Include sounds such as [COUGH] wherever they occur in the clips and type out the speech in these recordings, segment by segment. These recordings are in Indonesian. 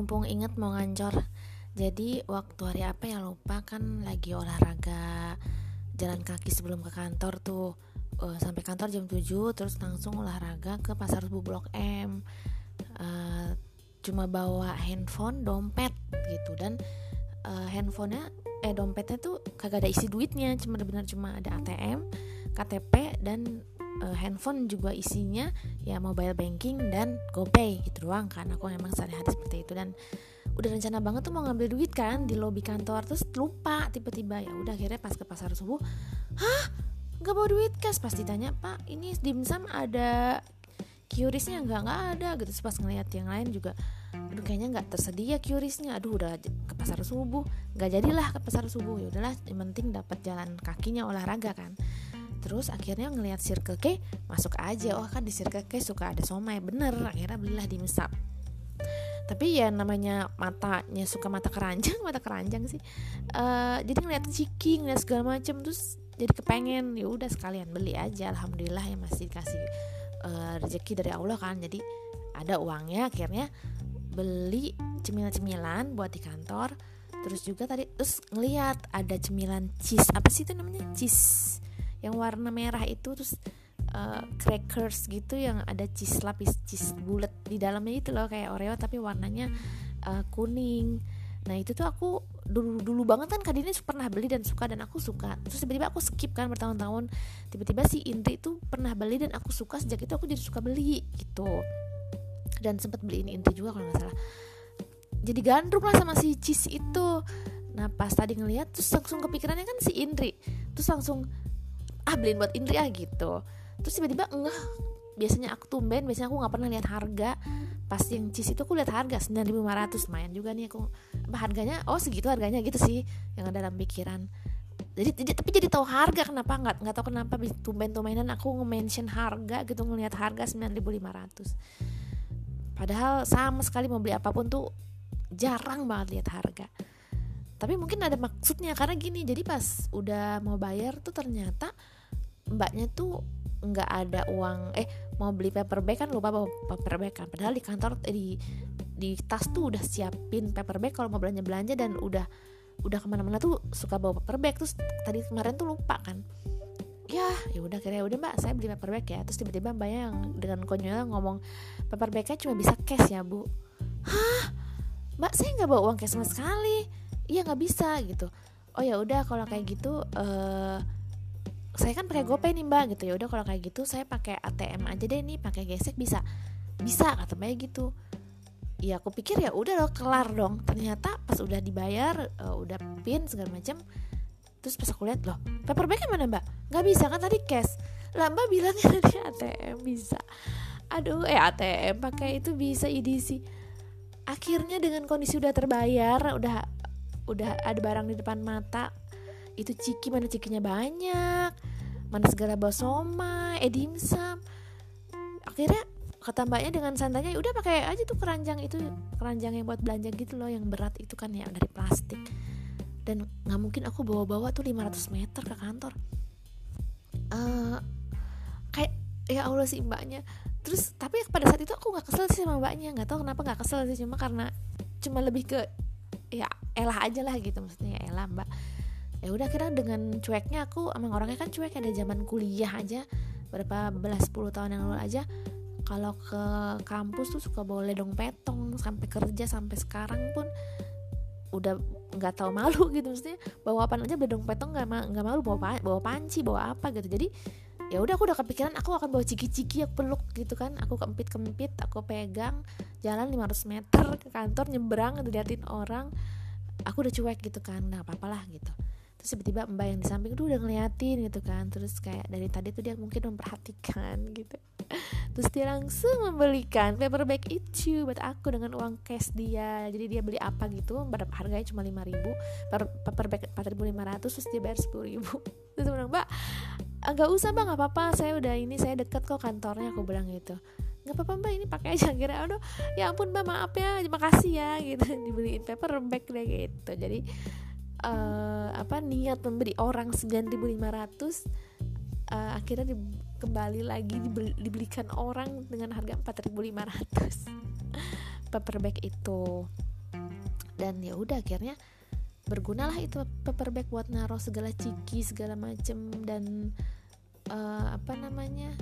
mumpung inget mau ngancor. Jadi waktu hari apa ya lupa kan lagi olahraga jalan kaki sebelum ke kantor tuh. Uh, sampai kantor jam 7 terus langsung olahraga ke pasar Rebu Blok M. Uh, cuma bawa handphone dompet gitu. Dan uh, handphonenya eh dompetnya tuh kagak ada isi duitnya cuma benar cuma ada ATM KTP dan uh, handphone juga isinya ya mobile banking dan GoPay gitu doang kan. Aku emang sehari-hari seperti itu dan udah rencana banget tuh mau ngambil duit kan di lobi kantor terus lupa tiba-tiba ya udah akhirnya pas ke pasar subuh hah? Nggak bawa duit? Kas pas ditanya pak ini dimsum ada QRIS-nya nggak nggak ada. Gitu. Terus pas ngeliat yang lain juga aduh kayaknya nggak tersedia QRIS-nya aduh udah ke pasar subuh. Nggak jadilah ke pasar subuh. Ya udahlah yang penting dapat jalan kakinya olahraga kan terus akhirnya ngelihat Circle K masuk aja. Oh kan di Circle K suka ada somai. Bener akhirnya belilah dimsum tapi ya namanya matanya suka mata keranjang [LAUGHS] mata keranjang sih. Uh, jadi ngeliat ciki ngeliat segala macem terus jadi kepengen. Ya udah sekalian beli aja. Alhamdulillah ya masih dikasih uh, rezeki dari Allah kan. Jadi ada uangnya akhirnya beli cemilan-cemilan buat di kantor. Terus juga tadi terus ngeliat ada cemilan cheese. Apa sih itu namanya? Cheese yang warna merah itu terus uh, crackers gitu yang ada cheese lapis cheese bulat di dalamnya itu loh kayak oreo tapi warnanya uh, kuning. Nah itu tuh aku dulu dulu banget kan Kadini pernah beli dan suka dan aku suka. Terus tiba-tiba aku skip kan bertahun-tahun. Tiba-tiba si Indri tuh pernah beli dan aku suka sejak itu aku jadi suka beli gitu. Dan sempet beliin Indri juga kalau nggak salah. Jadi gandrung lah sama si cheese itu. Nah pas tadi ngeliat terus langsung kepikirannya kan si Indri. Terus langsung ah beliin buat Indri ah gitu. Terus tiba-tiba enggak biasanya aku tumben biasanya aku nggak pernah lihat harga. Pas yang cheese itu aku lihat harga 9500 lumayan juga nih aku apa harganya oh segitu harganya gitu sih yang ada dalam pikiran. Jadi, jadi tapi jadi tahu harga kenapa nggak nggak tahu kenapa tumben tumbenan aku nge-mention harga gitu ngelihat harga 9500 padahal sama sekali mau beli apa pun tuh jarang banget lihat harga. Tapi mungkin ada maksudnya karena gini jadi pas udah mau bayar tuh ternyata mbaknya tuh nggak ada uang eh mau beli paper bag kan lupa bawa paper bag kan. Padahal di kantor eh, di di tas tuh udah siapin paper bag kalau mau belanja belanja dan udah udah ke mana-mana tuh suka bawa paper bag terus tadi kemarin tuh lupa kan. Ya ya udah kira udah mbak saya beli paper bag ya. Terus tiba-tiba mbaknya yang dengan konyol ngomong paper bagnya cuma bisa cash ya bu. Hah? Mbak saya nggak bawa uang cash sama sekali. Iya nggak bisa gitu. Oh ya udah kalau kayak gitu uh, saya kan pakai GoPay nih mbak gitu. Ya udah kalau kayak gitu saya pakai ATM aja deh nih pakai gesek bisa bisa kata mbak gitu. Ya aku pikir ya udah loh kelar dong. Ternyata pas udah dibayar uh, udah pin segala macam terus pas aku lihat loh paper bagnya mana mbak? Nggak bisa kan tadi cash. Lah mbak bilangnya [LAUGHS] tadi ATM bisa. Aduh eh ATM pakai itu bisa EDC akhirnya dengan kondisi udah terbayar udah udah ada barang di depan mata itu ciki mana cikinya banyak mana segala bawa somai eh akhirnya kata mbaknya dengan santainya udah pakai aja tuh keranjang itu keranjang yang buat belanja gitu loh yang berat itu kan ya dari plastik. Dan nggak mungkin aku bawa-bawa tuh 500 meter ke kantor. Uh, kayak ya Allah sih mbaknya. Terus tapi pada saat itu aku nggak kesel sih sama mbaknya. Nggak tahu kenapa nggak kesel sih cuma karena cuma lebih ke ya elah aja lah gitu maksudnya ya elah mbak ya udah kira dengan cueknya aku emang orangnya kan cuek ada zaman kuliah aja berapa belas puluh tahun yang lalu aja. Kalau ke kampus tuh suka bawa ledong petong sampai kerja sampai sekarang pun udah nggak tahu malu [LAUGHS] gitu. Maksudnya bawa apa aja ledong petong nggak nggak malu bawa bawa panci bawa apa gitu. Jadi ya udah aku udah kepikiran aku akan bawa ciki-ciki aku peluk gitu kan. Aku kempit-kempit aku pegang jalan 500 meter ke kantor nyebrang diliatin orang. Aku udah cuek gitu kan nah apa apalah gitu terus tiba-tiba mbak yang di samping tuh udah ngeliatin gitu kan. Terus kayak dari tadi tuh dia mungkin memperhatikan [LAUGHS] gitu. Terus dia langsung membelikan paper bag itu buat aku dengan uang cash dia. Jadi dia beli apa gitu berapa harganya cuma lima ribu paper bag empat ribu lima ratus terus dia bayar sepuluh ribu. [LAUGHS] Terus bilang mbak nggak usah mbak nggak apa-apa. Saya udah ini saya deket kok kantornya aku bilang gitu. Nggak apa-apa mbak ini pakai aja. [LAUGHS] Kira aduh ya ampun mbak maaf ya makasih ya gitu. Dibeliin paper deh gitu. Jadi uh, apa niat memberi orang 9.500 uh, akhirnya di, kembali lagi dibeli, dibelikan orang dengan harga 4.500 [LAUGHS] paper bag itu. Dan ya udah akhirnya bergunalah itu paper bag buat naruh segala ciki segala macem dan uh, apa namanya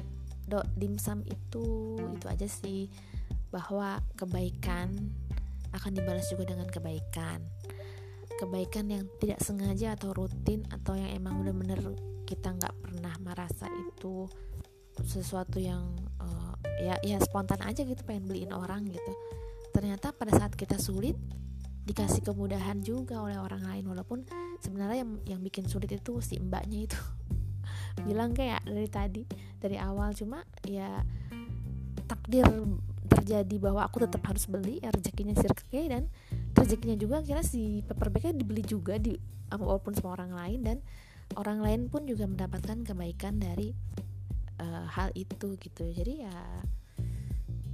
do dimsum itu itu aja sih. Bahwa kebaikan akan dibalas juga dengan kebaikan kebaikan yang tidak sengaja atau rutin atau yang emang bener-bener kita nggak pernah merasa itu sesuatu yang uh, ya ya spontan aja gitu pengen beliin orang gitu. Ternyata pada saat kita sulit dikasih kemudahan juga oleh orang lain walaupun sebenarnya yang yang bikin sulit itu si mbaknya itu. [LAUGHS] Bilang kayak dari tadi dari awal cuma ya takdir terjadi bahwa aku tetap harus beli ya rezekinya Circle dan rezekinya juga kira si paper bagnya dibeli juga di walaupun sama orang lain dan orang lain pun juga mendapatkan kebaikan dari uh, hal itu gitu. Jadi ya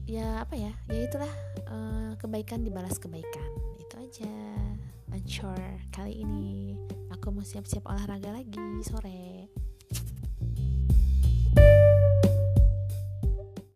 ya apa ya ya itulah uh, kebaikan dibalas kebaikan. Aja Ancur kali ini aku mau siap-siap olahraga lagi sore